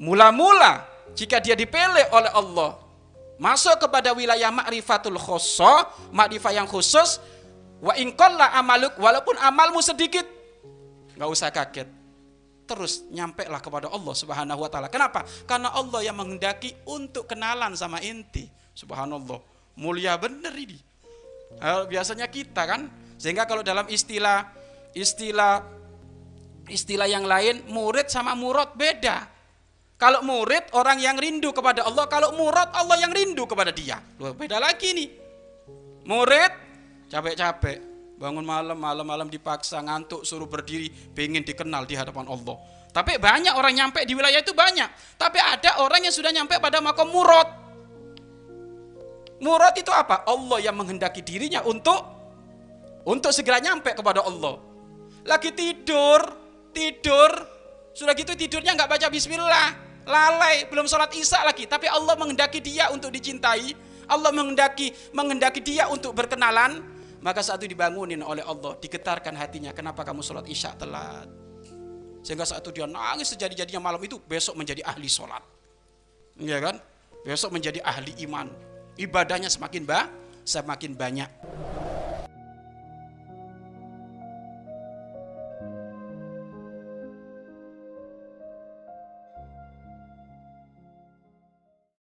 Mula-mula jika dia dipilih oleh Allah masuk kepada wilayah ma'rifatul khosso, ma'rifah yang khusus, wa inqalla amaluk walaupun amalmu sedikit, nggak usah kaget. Terus nyampe lah kepada Allah Subhanahu wa taala. Kenapa? Karena Allah yang menghendaki untuk kenalan sama inti. Subhanallah. Mulia bener ini. Biasanya kita kan sehingga kalau dalam istilah istilah istilah yang lain murid sama murad beda. Kalau murid orang yang rindu kepada Allah, kalau murad Allah yang rindu kepada dia. Loh, beda lagi nih. Murid capek-capek, bangun malam, malam-malam dipaksa ngantuk, suruh berdiri, pengen dikenal di hadapan Allah. Tapi banyak orang nyampe di wilayah itu banyak. Tapi ada orang yang sudah nyampe pada makom murad. Murad itu apa? Allah yang menghendaki dirinya untuk untuk segera nyampe kepada Allah. Lagi tidur, tidur, sudah gitu tidurnya nggak baca bismillah lalai, belum sholat isya lagi, tapi Allah menghendaki dia untuk dicintai, Allah menghendaki menghendaki dia untuk berkenalan, maka saat itu dibangunin oleh Allah, digetarkan hatinya, kenapa kamu sholat isya telat? Sehingga saat itu dia nangis sejadi-jadinya malam itu, besok menjadi ahli sholat. Iya kan? Besok menjadi ahli iman. Ibadahnya semakin bah, semakin banyak.